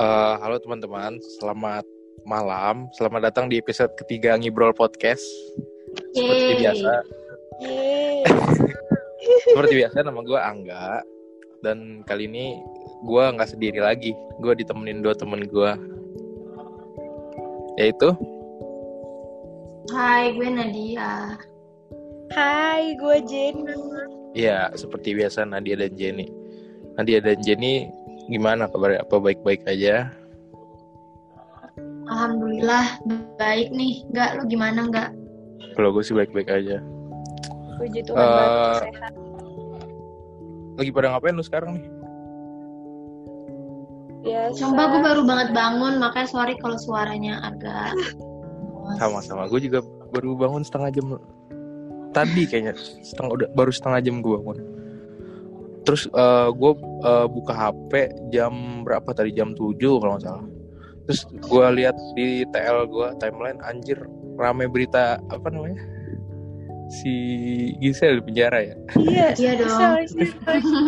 Uh, halo teman-teman, selamat malam. Selamat datang di episode ketiga Ngibrol Podcast. Seperti Yeay. biasa, Yeay. seperti biasa nama gue Angga. Dan kali ini gue nggak sendiri lagi. Gue ditemenin dua temen gue. Yaitu, Hai, gue Nadia. Hai, gue Jenny. ya seperti biasa Nadia dan Jenny. Nadia dan Jenny gimana kabarnya? Apa baik-baik aja? Alhamdulillah baik nih. Enggak, lu gimana enggak? Kalau gue sih baik-baik aja. Puji Tuhan banget sehat. Lagi pada ngapain lu sekarang nih? Biasa. Coba gue baru banget bangun, makanya sorry kalau suaranya agak Sama-sama. Gue juga baru bangun setengah jam tadi kayaknya setengah udah baru setengah jam gue bangun. Terus eh, gue eh, buka HP jam berapa tadi jam 7 kalau nggak salah. Terus gue lihat di TL gue timeline anjir rame berita apa namanya si Gisel di penjara ya. Iya, Iya dong. bisa, bisa.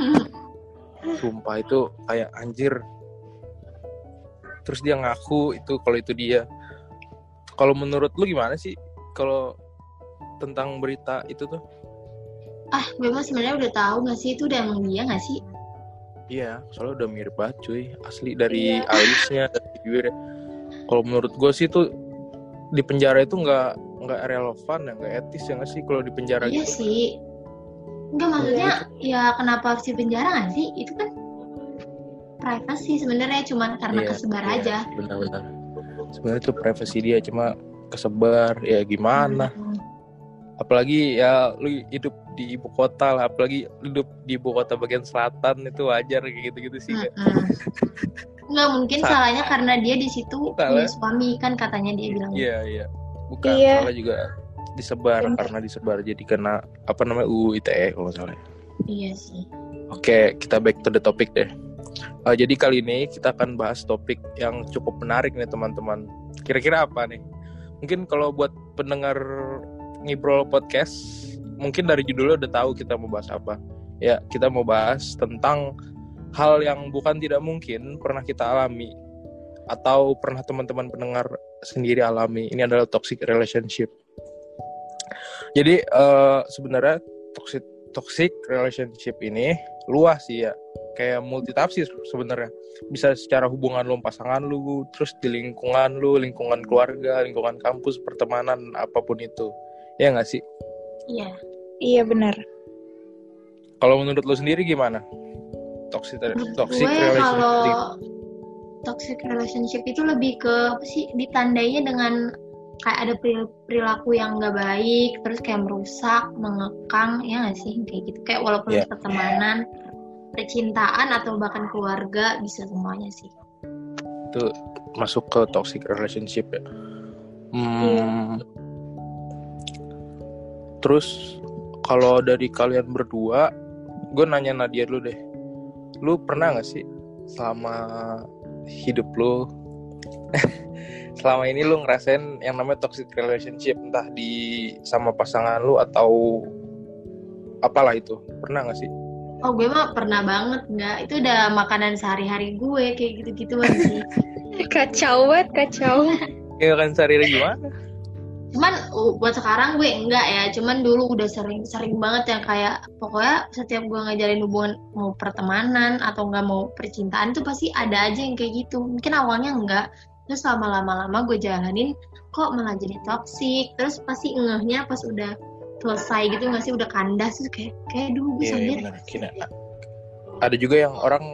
Sumpah itu kayak anjir. Terus dia ngaku itu kalau itu dia. Kalau menurut lu gimana sih kalau tentang berita itu tuh? Ah, gue mah sebenarnya udah tahu nggak sih itu udah emang dia nggak sih? Iya, soalnya udah mirip banget cuy. Asli dari Iya. alisnya, dari bibirnya. Kalau menurut gue sih tuh di penjara itu nggak nggak relevan ya, nggak etis ya nggak sih kalau di penjara Iya gitu. sih. Enggak maksudnya ya kenapa harus di penjara nggak sih? Itu kan privasi sebenarnya cuman karena Iya, kesebar iya, aja. Benar-benar. Sebenarnya itu privasi dia cuma kesebar ya gimana. Hmm. Apalagi ya lu hidup di ibu kota lah, apalagi hidup di ibu kota bagian selatan itu wajar kayak gitu-gitu sih. Kak. Mm-mm. Nggak mungkin Sa- salahnya karena dia di situ punya suami kan katanya dia bilang. Iya, iya. Bukan Iya. salah juga disebar Benar. karena disebar jadi kena apa namanya UU ITE kalau nggak salah. Iya sih. Oke, kita back to the topic deh. Uh, jadi kali ini kita akan bahas topik yang cukup menarik nih teman-teman. Kira-kira apa nih? Mungkin kalau buat pendengar Ngibrol Podcast, mungkin dari judulnya udah tahu kita mau bahas apa. Ya, kita mau bahas tentang hal yang bukan tidak mungkin pernah kita alami atau pernah teman-teman pendengar sendiri alami. Ini adalah toxic relationship. Jadi eh, sebenarnya toxic toxic relationship ini luas sih ya kayak multitafsir sebenarnya bisa secara hubungan lu pasangan lu terus di lingkungan lu lingkungan keluarga lingkungan kampus pertemanan apa pun itu ya nggak sih Iya. Iya benar. kalau menurut lu sendiri gimana? Toxic toxic gue relationship kalau toxic relationship itu lebih ke apa sih? Ditandainya dengan kayak ada peril- perilaku yang nggak baik terus kayak merusak mengekang ya nggak sih? Kayak gitu. Kayak walaupun Iya. pertemanan percintaan atau bahkan keluarga bisa semuanya sih. Itu masuk ke toxic relationship ya. Hmm, Iya. terus kalau dari kalian berdua gue nanya Nadia dulu deh. Lu pernah nggak sih selama hidup lu selama ini lu ngerasain yang namanya toxic relationship entah di sama pasangan lu atau apalah itu? Pernah nggak sih? Oh gue mah pernah banget nggak itu udah makanan sehari-hari gue kayak gitu-gituan sih Kacau banget, kacau. ya kan sehari gimana cuman uh, buat sekarang gue enggak ya cuman dulu udah sering sering banget yang kayak pokoknya setiap gue ngajarin hubungan mau pertemanan atau nggak mau percintaan itu pasti ada aja yang kayak gitu mungkin awalnya enggak terus lama lama gue jalanin kok malah jadi toksik terus pasti ngehnya pas udah selesai gitu nggak sih udah kandas terus kayak kayak dulu gue Iya, iya sadar. Kina. Ada juga yang orang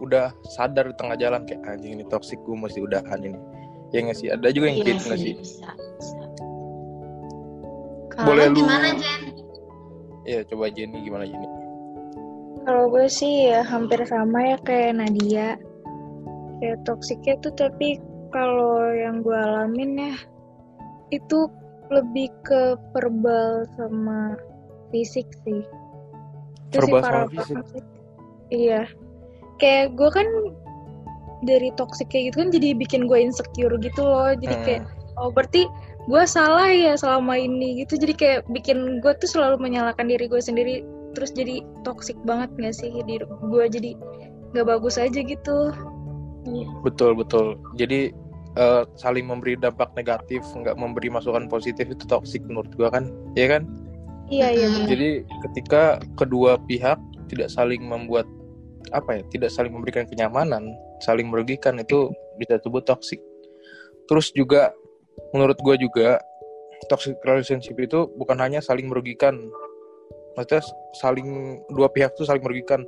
udah sadar di tengah jalan kayak anjing ini toxic gue mesti udahan ini. Ya nggak sih? Ada juga yang Iya gitu nggak sih? bisa, bisa. Boleh lu- gimana Jen? Iya, coba Jenny gimana Jenny? Kalau gue sih ya hampir sama ya kayak Nadia. Kayak toksiknya tuh tapi kalau yang gue alamin ya itu lebih ke verbal sama fisik sih. Itu sih Verbal sama fisik? sih. Iya. Kayak gue kan dari toxic kayak gitu kan jadi bikin gue insecure gitu loh. Jadi Hmm. kayak oh berarti gue salah ya selama ini gitu. Jadi kayak bikin gue tuh selalu menyalahkan diri gue sendiri. Terus jadi toxic banget gak sih di gue jadi nggak bagus aja gitu. Betul betul. Jadi eh, saling memberi dampak negatif nggak memberi masukan positif itu toksik menurut gua kan? Ya kan? Iya iya jadi ketika kedua pihak tidak saling membuat apa ya tidak saling memberikan kenyamanan saling merugikan itu bisa disebut toxic. Terus juga menurut gue juga toxic relationship itu bukan hanya saling merugikan. Maksudnya saling dua pihak tuh saling merugikan.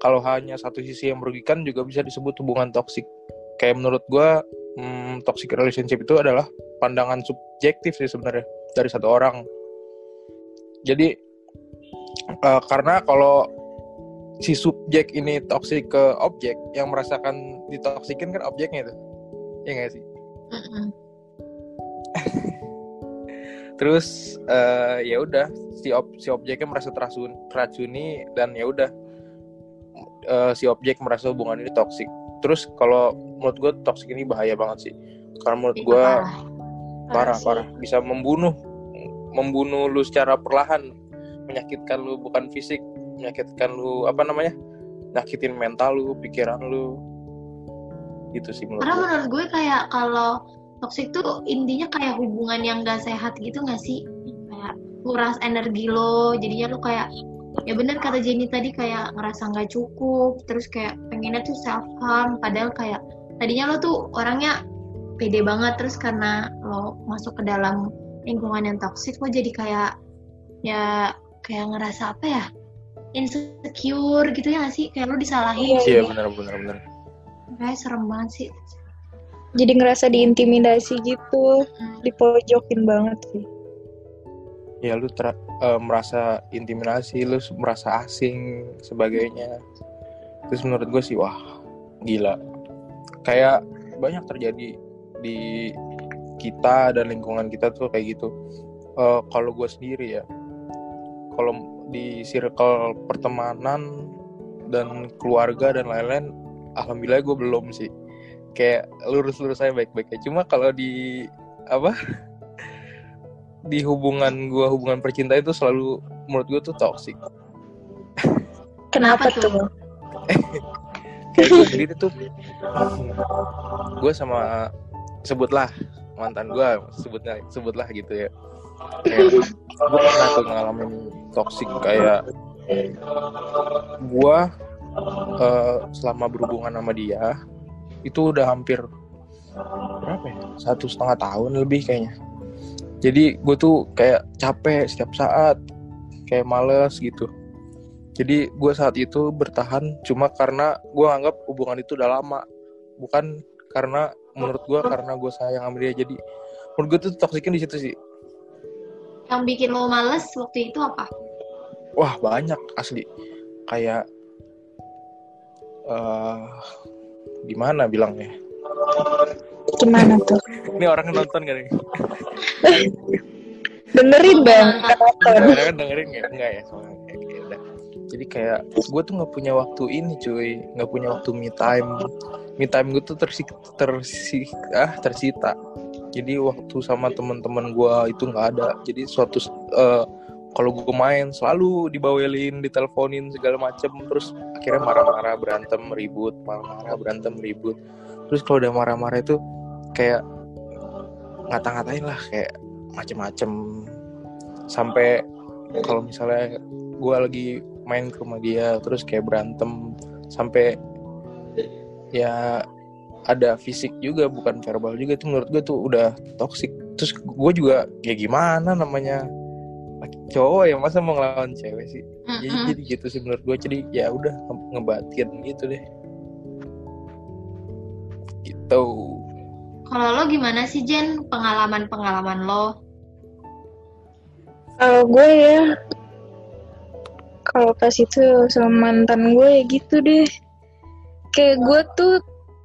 Kalau hanya satu sisi yang merugikan juga bisa disebut hubungan toxic. Kayak menurut gue hmm, toxic relationship itu adalah pandangan subjektif sih sebenarnya dari satu orang. Jadi eh, karena kalau si subjek ini toksik ke objek yang merasakan ditoksikin kan objeknya itu. Ya nggak sih. Terus eh, ya udah si ob- si objeknya merasa terasun teracuni dan ya udah eh, si objek merasa hubungan ini toksik. Terus kalau menurut gue toksik ini bahaya banget sih. Karena menurut gue parah. parah parah bisa membunuh membunuh lu secara perlahan menyakitkan lu bukan fisik menyakitkan lu apa namanya nyakitin mental lu pikiran lu. Gitu sih menurut Karena gue menurut gue kayak kalau toxic tuh intinya kayak hubungan yang gak sehat gitu gak sih? Kayak nguras energi lo, jadinya lo kayak ya bener kata Jenny tadi kayak ngerasa nggak cukup, terus kayak pengennya tuh self harm, padahal kayak tadinya lo tuh orangnya pede banget, terus karena lo masuk ke dalam lingkungan yang toxic lo jadi kayak ya kayak ngerasa apa ya insecure gitu ya gak sih? Kayak lo disalahin, iya benar benar benar kayak serem banget sih. Jadi ngerasa diintimidasi gitu, dipojokin banget sih. ya lu ter- eh, merasa intimidasi lu merasa asing sebagainya. Terus menurut gue sih wah gila. Kayak banyak terjadi di kita dan lingkungan kita tuh kayak gitu. Eh, kalau gue sendiri ya kalau di circle pertemanan dan keluarga dan lain-lain alhamdulillah gue belum sih kayak lurus-lurus saya baik-baik aja. Cuma kalau di apa di hubungan gua hubungan percintaan itu selalu menurut gue tuh toxic. Kenapa, tuh? kayak gue sendiri tuh gue sama sebutlah mantan gue sebutnya sebutlah gitu ya. Kayak gue pernah tuh ngalamin toxic kayak gue eh, selama berhubungan sama dia itu udah hampir berapa ya? Satu setengah tahun lebih kayaknya. Jadi gue tuh kayak capek setiap saat kayak males gitu. Jadi gue saat itu bertahan cuma karena gue anggap hubungan itu udah lama. Bukan karena menurut gue karena gue sayang sama dia. Jadi menurut gue tuh toksiknya di situ sih. Yang bikin lo males waktu itu apa? wah banyak asli. Kayak eh gimana bilangnya? Gimana tuh? ini orang nonton gak nih? Dengerin bang, nonton. Kan dengerin nggak? Enggak ya? Soalnya jadi kayak gue tuh nggak punya waktu ini cuy. Nggak punya waktu me time. Me time gue tuh tersi tersi ah tersita. Jadi waktu sama teman-teman gue itu nggak ada. Jadi suatu eh, kalau gue main selalu dibawelin diteleponin segala macem. Terus akhirnya marah-marah berantem ribut marah-marah berantem ribut. Terus kalau udah marah-marah itu kayak ngata-ngatain lah kayak macem-macem. Sampai kalau misalnya gue lagi main ke rumah dia terus kayak berantem. Sampai ya ada fisik juga bukan verbal juga. Itu menurut gue tuh udah toxic. Terus gue juga kayak gimana namanya cowok ya masa mau ngelawan cewek sih jadi, Mm-mm. jadi gitu sih menurut gue jadi ya udah nge- ngebatin gitu deh gitu Kalau lo gimana sih Jen pengalaman-pengalaman lo? Kalau gue ya, kalau pas itu sama mantan gue ya gitu deh. Kayak gue tuh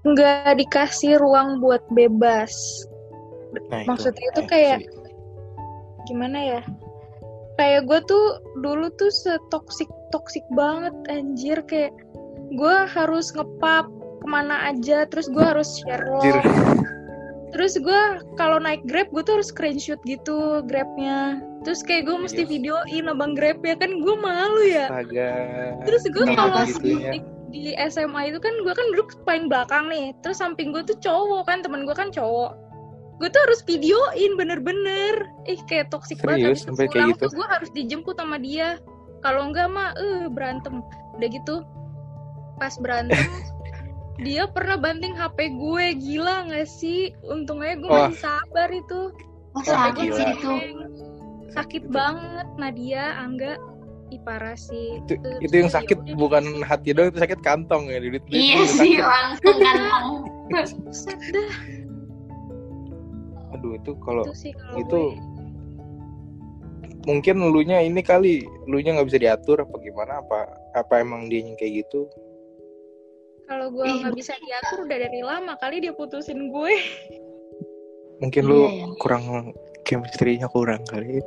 nggak dikasih ruang buat bebas. nah Maksudnya itu Eh, kayak sih. gimana ya? Kayak gue tuh dulu tuh setoksik toksik banget anjir. Kayak gue harus ngepap ke mana aja terus gue harus share log. Terus gue kalau naik grab gue tuh harus screenshot gitu grabnya. Terus kayak gue mesti Yes. videoin abang grab ya kan gue malu ya. Astaga. terus gue kalau segitunya? di, di SMA itu kan gue kan duduk paling belakang nih. Terus samping gue tuh cowok kan temen gue kan cowok gue tuh harus videoin bener-bener. Ih kayak toksik banget Serius? Sampai kayak gitu? gue harus dijemput sama dia. Kalau enggak mah eh berantem. Udah gitu pas berantem dia pernah banting HP gue. Gila nggak sih? Untungnya gue masih sabar itu. Wah, sakit sih itu. sakit banget Nadia Angga. Ih, parah sih. Itu, Terus itu yang ya sakit bukan hati doang, itu sakit kantong ya. Duit, Iya juga sih, langsung kantong. dah itu kalau itu sih kalau itu gue. mungkin lunya ini kali, lunya nggak bisa diatur apa gimana apa apa emang dia yang kayak gitu? kalau gue nggak bisa diatur udah dari lama kali dia putusin gue Mungkin Iya, lu ya. kurang chemistry-nya kurang kali.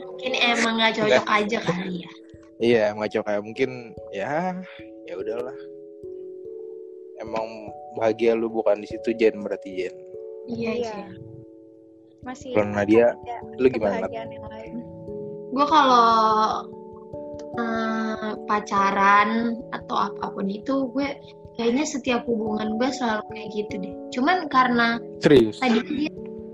Mungkin emang nggak cocok aja kali ya. Iya, ngaco kayak mungkin ya ya udahlah. Emang bahagia lu bukan di situ Jen berarti Jen. Iya, Iya. Sih. masih Kalau Nadia, ya, lu gimana? Gue kalau eh, pacaran atau apa pun itu gue kayaknya setiap hubungan gue selalu kayak gitu deh. Cuman karena Serius? tadi dia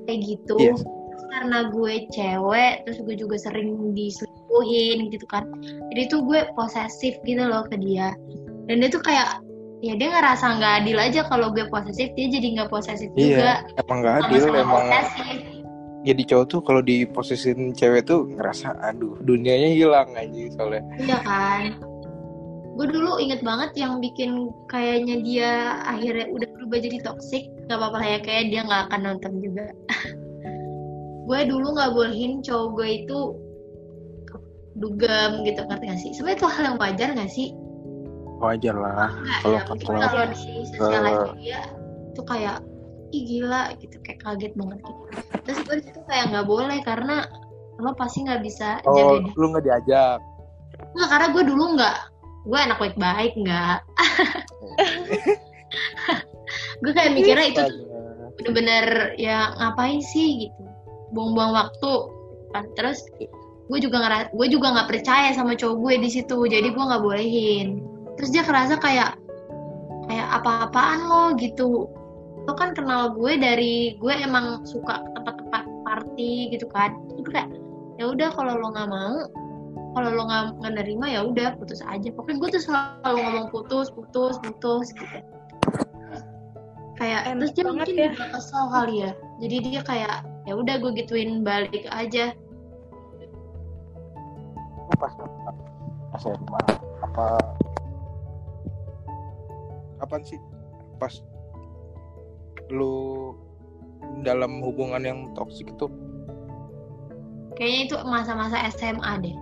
kayak gitu, Iya. terus karena gue cewek, terus gue juga sering diselingkuhin gitu kan. Jadi tuh gue posesif gitu loh ke dia. Dan dia tuh kayak ya dia ngerasa nggak adil aja kalau gue posesif, dia jadi nggak posesif juga. Iya, emang gak adil Sama-sama emang posesif. Jadi cowok tuh kalau diposesin cewek tuh ngerasa aduh dunianya hilang aja soalnya. Iya kan. Gue dulu inget banget yang bikin kayaknya dia akhirnya udah berubah jadi toxic. Gak apa-apa lah ya, kayak dia nggak akan nonton juga. gue dulu nggak bolehin cowok gue itu dugem gitu ngerti gak sih? Sebenarnya itu hal yang wajar gak sih? Wajar lah. Nggak Kalau ya, kalau- di sosial media itu kayak ih gila gitu kayak kaget banget gitu. Terus gue di situ kayak nggak boleh karena lo pasti nggak bisa jaga Oh, diri. lu nggak diajak. Nggak, karena gue dulu nggak, gue anak baik-baik nggak. gue kayak mikirnya itu tuh bener-bener ya ngapain sih gitu, buang-buang waktu. Kan. Terus gue juga ngera- gue juga nggak percaya sama cowok gue di situ, jadi gue nggak bolehin. Terus dia kerasa kayak kayak apa-apaan lo gitu. Lo kan kenal gue dari gue emang suka tempat-tempat party gitu kan. Itu kayak ya udah kalau lo nggak mau kalau lo nggak nggak nerima ya udah putus aja. Pokoknya gue tuh selalu ngomong putus putus putus gitu. Kayak Enak terus dia banget mungkin ya. juga kesel kali ya. Jadi dia kayak ya udah gue gituin balik aja. Pas SMA apa kapan sih? Pas lu dalam hubungan yang toksik itu? Kayaknya itu masa-masa SMA deh.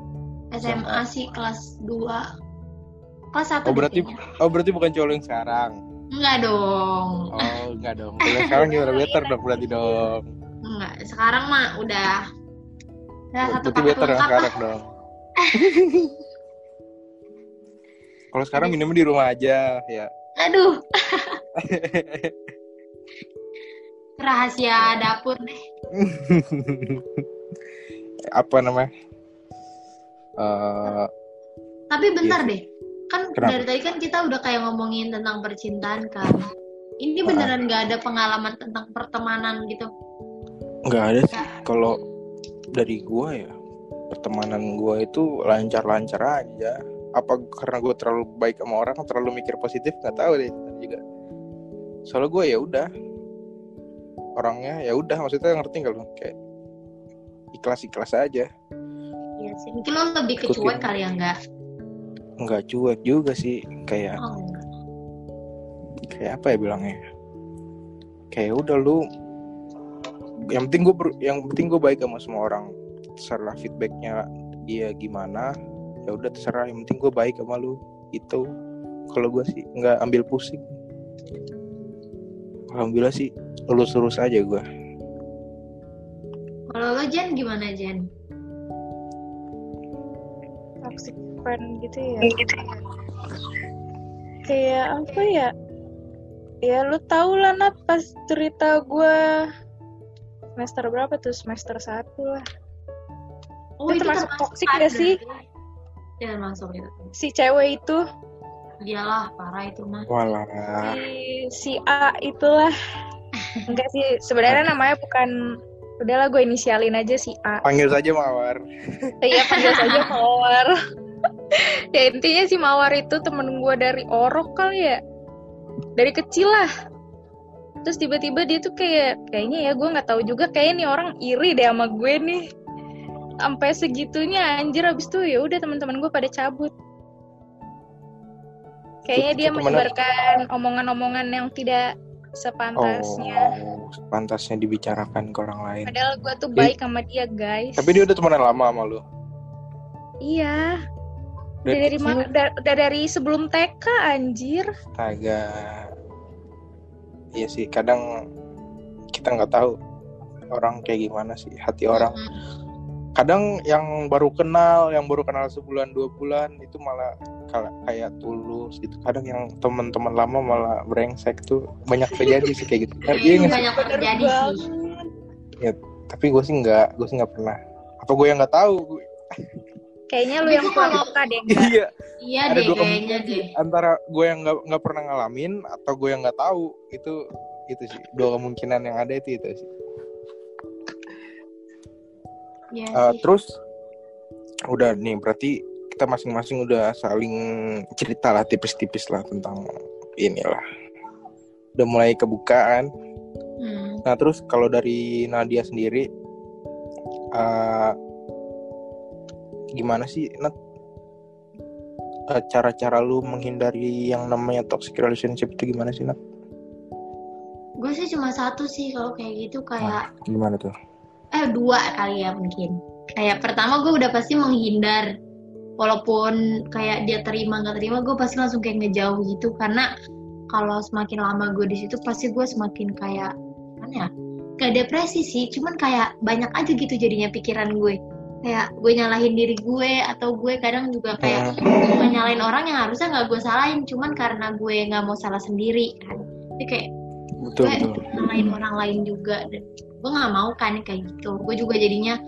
SMA SMA. sih kelas 2 kelas 1 oh berarti oh berarti bukan cowok yang sekarang? Enggak dong. Oh enggak dong. Kalau sekarang gimana better dong berarti dong. Enggak sekarang mah udah udah satu berarti better lah. sekarang dong. Kalau sekarang minumnya di rumah aja ya. Aduh rahasia dapur deh apa namanya Eh, Tapi bentar Iya. deh, kan Kenapa? dari tadi kan kita udah kayak ngomongin tentang percintaan kan. Ini Ah. beneran nggak ada pengalaman tentang pertemanan gitu. nggak ada sih kalau dari gua ya pertemanan gua itu lancar-lancar aja apa karena gue terlalu baik sama orang terlalu mikir positif nggak tahu deh juga soalnya gue ya udah orangnya ya udah maksudnya ngerti nggak lu kayak ikhlas ikhlas aja Iya sih. Mungkin lo lebih ke cuek Ikutin. kali ya nggak? nggak cuek juga sih kayak Oh, enggak. kayak apa ya bilangnya kayak udah lu yang penting gue yang penting gue baik sama semua orang terserah feedbacknya dia gimana ya udah terserah yang penting gue baik sama lu itu kalau gue sih nggak ambil pusing alhamdulillah sih lulus lulus aja gue Kalau lo Jen gimana Jen? toxic friend gitu ya kayak apa ya ya lu tau lah Nat pas cerita gue semester berapa tuh semester satu lah Oh Itu termasuk toxic nggak sih? Ya masuk itu. si cewek itu Iyalah, parah itu mah. Walah. si si A itulah enggak sih sebenarnya namanya bukan udahlah gue inisialin aja si A. Panggil saja Mawar. iya panggil saja Mawar. Ya intinya si Mawar itu temen gue dari Orok kali ya. Dari kecil lah. Terus tiba-tiba dia tuh kayak kayaknya ya gue nggak tahu juga kayaknya nih orang iri deh sama gue nih. Sampai segitunya anjir abis itu ya udah teman-teman gue pada cabut. Kayaknya dia menyebarkan omongan-omongan yang tidak sepantasnya Oh, pantasnya dibicarakan ke orang lain. padahal gue tuh baik sama dia guys Tapi dia udah temenan lama sama lu. iya udah Dari dari ma- udah, dari sebelum TK anjir Astaga. Iya sih, kadang kita nggak tahu orang kayak gimana sih hati orang. Kadang yang baru kenal, yang baru kenal sebulan dua bulan itu malah kayak tulus gitu. Kadang yang teman-teman lama malah brengsek tuh banyak terjadi sih kayak gitu. Iya sih? banyak terjadi sih. banget. Tapi gue sih nggak, gue sih nggak pernah. Apa gue yang nggak tahu? Kayaknya lu yang kalau- peka deh enggak Iya. Iya Ada deh kayaknya deh. Antara gue yang nggak nggak pernah ngalamin atau gue yang nggak tahu itu itu sih dua kemungkinan yang ada itu itu sih. Iya Eh, sih. terus udah nih berarti kita masing-masing udah saling cerita lah tipis-tipis lah tentang inilah udah mulai kebukaan Hmm. nah terus kalau dari Nadia sendiri eh, gimana sih Nat Eh, cara-cara lu menghindari yang namanya toxic relationship itu gimana sih Nat? Gue sih cuma satu sih kalau kayak gitu kayak Gimana tuh? Eh dua kali ya mungkin. Kayak pertama gue udah pasti menghindar. Walaupun kayak dia terima nggak terima gue pasti langsung kayak ngejauh gitu. Karena kalau semakin lama gue di situ pasti gue semakin kayak mana ya? Kayak depresi sih cuman kayak banyak aja gitu jadinya pikiran gue. Kayak gue nyalahin diri gue atau gue kadang juga kayak gue nyalain orang yang harusnya nggak gue salahin cuman karena gue nggak mau salah sendiri kan. Jadi kayak Betul gue betul. nyalain orang lain juga. dan gue nggak mau kan kayak gitu. Gue juga jadinya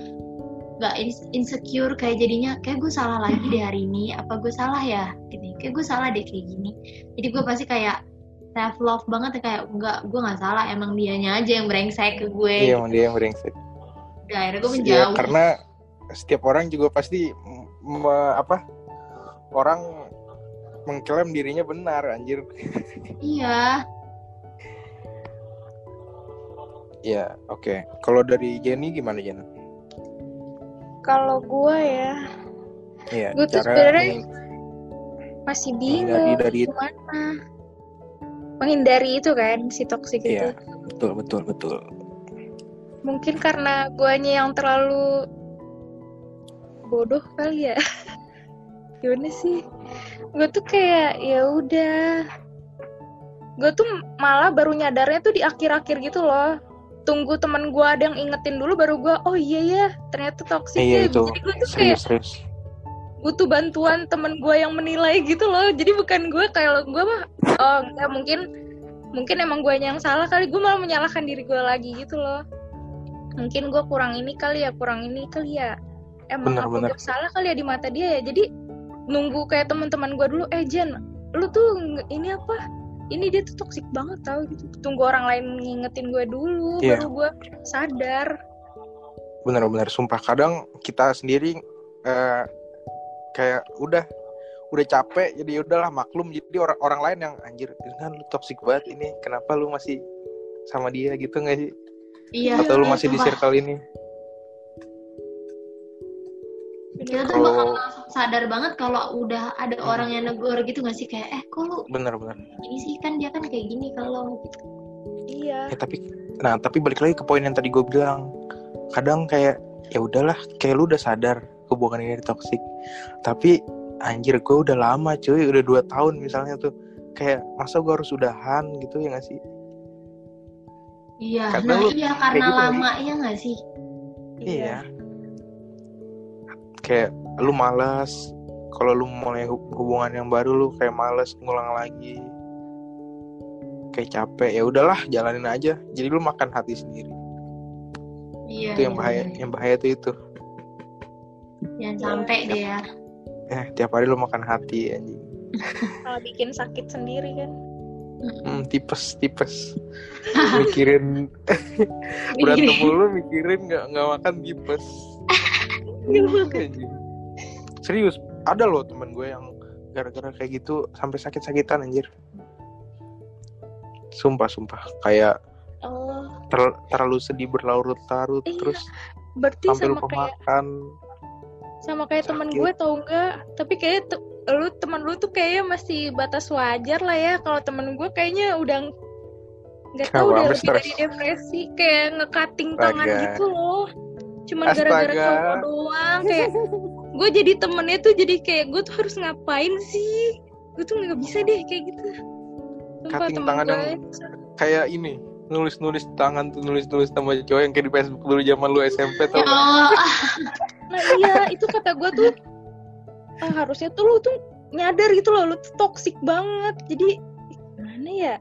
nggak ins- insecure kayak jadinya kayak gue salah lagi deh hari ini. Apa gue salah ya? Gini kayak gue salah deh kayak gini. Jadi gue pasti kayak self love banget ya kayak enggak gue nggak salah. Emang dianya aja yang brengsek ke gue. Iya emang dia yang brengsek. udah akhirnya gue Ya, menjauh. karena setiap orang juga pasti me- apa orang mengklaim dirinya benar anjir. iya Ya, oke. Kalau dari Jenny gimana Jen? kalau gue ya Iya, Gua tuh sebenarnya masih bingung dari gimana. Menghindari itu kan si toksik itu. Iya, betul betul betul. mungkin karena guanya yang terlalu bodoh kali ya. Gimana sih? Gue tuh kayak ya udah. Gue tuh malah baru nyadarnya tuh di akhir-akhir gitu loh tunggu teman gue ada yang ingetin dulu baru gue oh iya ya ternyata toksik Iya ya. itu. jadi gue tuh kayak Serius butuh bantuan temen gue yang menilai gitu loh. Jadi bukan gue kayak gue mah oh enggak mungkin mungkin emang gue yang salah kali. Gue malah menyalahkan diri gue lagi gitu loh. Mungkin gue kurang ini kali ya kurang ini kali ya. Emang Bener, aku bener. bersalah kali ya di mata dia ya. Jadi nunggu kayak teman-teman gue dulu eh Jen lu tuh ini apa ini dia tuh toksik banget tau gitu. Tunggu orang lain ngingetin gue dulu Iya. baru gue sadar. Benar-benar sumpah. Kadang kita sendiri eh, kayak udah udah capek jadi ya udahlah maklum. Jadi orang orang lain yang anjir kan lu toxic banget ini. Kenapa lu masih sama dia? Gitu nggak sih? Iya. Atau lu masih di circle ini kita tuh bakal langsung sadar banget kalau udah ada orang yang negor gitu gak sih? Kayak eh kok lu benar-benar ini sih? Kan dia kan kayak gini kalau gitu. Iya. Ya tapi nah tapi balik lagi ke poin yang tadi gue bilang. Kadang kayak ya udahlah kayak lu udah sadar hubungan ini toksik tapi anjir gue udah lama cuy udah dua tahun misalnya tuh. Kayak masa gue harus udahan? Gitu ya gak sih? Iya Karena nah lu iya karena gitu lama ya gak sih? Iya kayak lu malas kalau lu mulai hub- hubungan yang baru lu kayak malas ngulang lagi. Kayak capek ya udahlah jalanin aja. Jadi lu makan hati sendiri. Iya itu yang iya, bahaya iya. yang bahaya tuh itu. Jangan sampai deh ya. Eh tiap hari lu makan hati anjing. Malah bikin sakit sendiri kan? Hmm, tipes tipes. Mikirin berantem mulu mikirin nggak nggak makan tipes. Serius ada loh temen gue yang gara-gara kayak gitu sampai sakit-sakitan anjir. Sumpah sumpah. Kayak oh. ter- terlalu sedih berlarut-larut Iya, terus berarti sampai sama lupa kayak makan sama kayak temen Sakit. gue tau enggak tapi kayak te- lu temen lu tuh kayaknya masih batas wajar lah ya. Kalau temen gue kayaknya udah nggak tahu udah lebih stres. dari depresi. Kayak ngekating tangan gitu loh cuman gara-gara cowok doang kayak gue jadi temennya tuh jadi kayak gue tuh harus ngapain sih? Gue tuh nggak bisa deh kayak gitu. Sumpah, Cutting tangan yang- kayak ini nulis-nulis tangan tuh nulis-nulis nama cowok yang kayak di Facebook dulu zaman lu SMP tau Ya Nah iya itu kata gue tuh ah, harusnya tuh lu tuh nyadar gitu loh lu tuh toxic banget. Jadi gimana ya?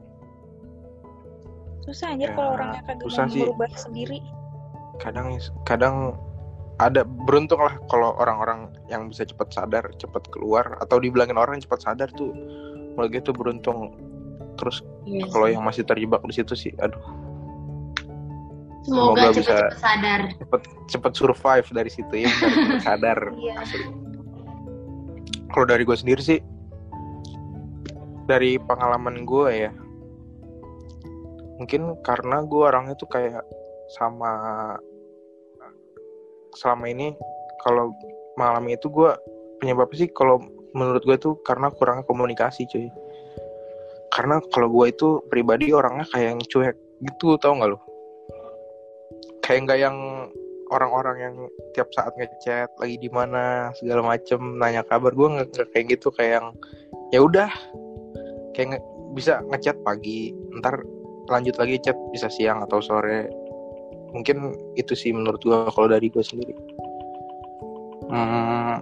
Susah aja Ya, kalau orangnya kagak susah mau berubah sendiri kadang kadang ada beruntung lah kalau orang-orang yang bisa cepat sadar cepat keluar atau dibilangin orang cepat sadar tuh gue tuh beruntung. Terus Iya kalau yang masih terjebak di situ sih aduh. Semoga semoga bisa- cepat-cepat sadar. cepet cepet survive dari situ ya dari sadar. Iya. asli. Kalau dari gue sendiri sih dari pengalaman gue ya mungkin karena gue orangnya tuh kayak sama selama ini kalau mengalami itu gue penyebabnya sih kalau menurut gue tuh karena kurangnya komunikasi cuy. Karena kalau gue itu pribadi orangnya kayak yang cuek gitu tau nggak lo kayak nggak yang orang-orang yang tiap saat ngechat lagi di mana segala macem nanya kabar gue nggak kayak gitu. Kayak yang ya udah. Kayak nge- bisa ngechat pagi ntar lanjut lagi chat bisa siang atau sore mungkin itu sih menurut gue kalau dari gue sendiri hmm,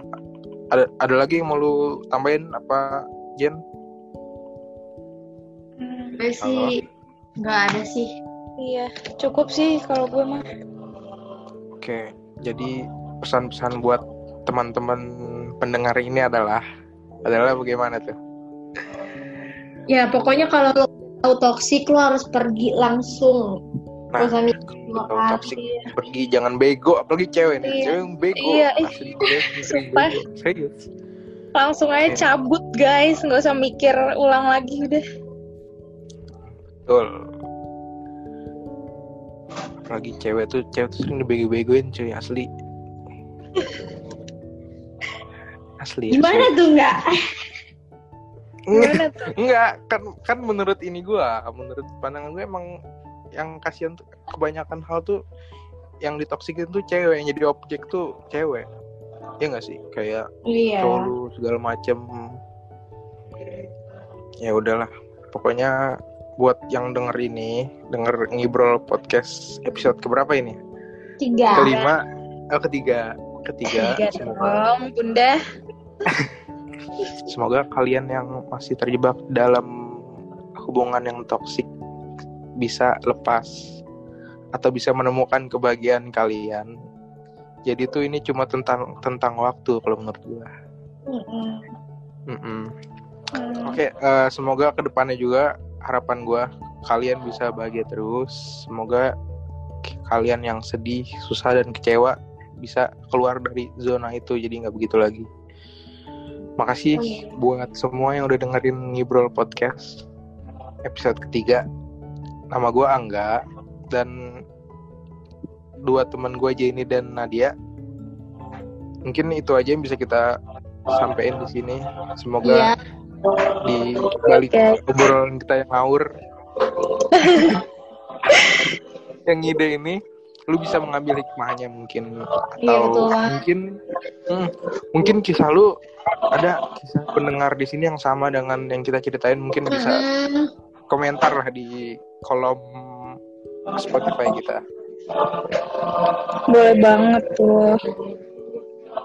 ada ada lagi yang mau lu tambahin apa Jen Hmm, Gue sih nggak ada sih. iya cukup sih kalau gue mah Oke, jadi pesan-pesan buat teman-teman pendengar ini adalah adalah bagaimana tuh? Ya pokoknya kalau lo tahu toksik lo harus pergi langsung. Nah, kalau toxic pergi jangan bego, apalagi cewek nih, Iya. cewek yang bego. Iya, yang sumpah. Serius. langsung aja Iya. cabut guys nggak usah mikir ulang lagi udah Betul. Apalagi cewek tuh, cewek tuh sering dibego-begoin cuy, asli. Asli. Gimana asli. tuh nggak? gimana tuh Enggak, kan kan menurut ini gua, menurut pandangan gue emang yang kasihan tuh kebanyakan hal tuh yang ditoksikin tuh cewek, yang jadi objek tuh cewek. Ya enggak sih? Kayak Iya. segala macem. Ya udahlah. Pokoknya buat yang denger ini, denger ngibrol podcast episode keberapa ini? Tiga. Kelima, oh ketiga, ketiga. Tiga Semoga dong bunda Semoga kalian yang masih terjebak dalam hubungan yang toksik bisa lepas atau bisa menemukan kebahagiaan kalian. Jadi tuh ini cuma tentang tentang waktu kalau menurut gua. Mm-mm. Mm-mm. Hmm. Oke, eh, semoga ke depannya juga harapan gua kalian bisa bahagia terus. Semoga kalian yang sedih, susah dan kecewa bisa keluar dari zona itu jadi nggak begitu lagi. Makasih Amin. buat semua yang udah dengerin Ngibrol Podcast episode ketiga. Nama gue Angga dan dua teman gue Jenny dan Nadia. Mungkin itu aja yang bisa kita sampaikan di sini. Semoga di balik Oke. obrolan kita yang ngawur, yang ide ini, lu bisa mengambil hikmahnya mungkin Iya, atau betul banget. mungkin hmm, mungkin kisah lu ada kisah pendengar di sini yang sama dengan yang kita ceritain mungkin bisa Mm-mm. Komentar lah di kolom Spotify kita. boleh banget tuh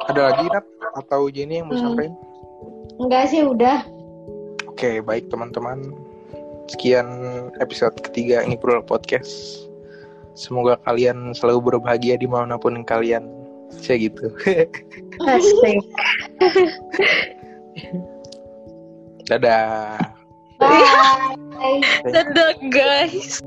Ada lagi Nat atau Jenny yang mau Hmm. sampaikan? Enggak sih udah. Oke, baik teman-teman. Sekian episode ketiga Ngibrol Podcast. Semoga kalian selalu berbahagia di mana pun kalian. Saya gitu. asik Dadah. Bye. Dadah guys.